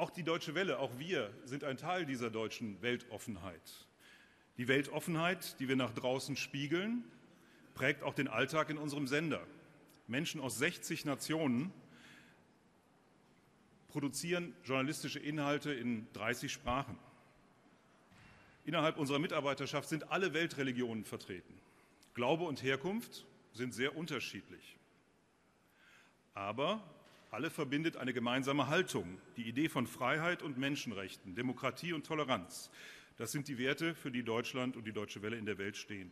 Auch die Deutsche Welle, auch wir sind ein Teil dieser deutschen Weltoffenheit. Die Weltoffenheit, die wir nach draußen spiegeln, prägt auch den Alltag in unserem Sender. Menschen aus 60 Nationen produzieren journalistische Inhalte in 30 Sprachen. Innerhalb unserer Mitarbeiterschaft sind alle Weltreligionen vertreten. Glaube und Herkunft sind sehr unterschiedlich. Aber alle verbindet eine gemeinsame Haltung, die Idee von Freiheit und Menschenrechten, Demokratie und Toleranz. Das sind die Werte, für die Deutschland und die Deutsche Welle in der Welt stehen.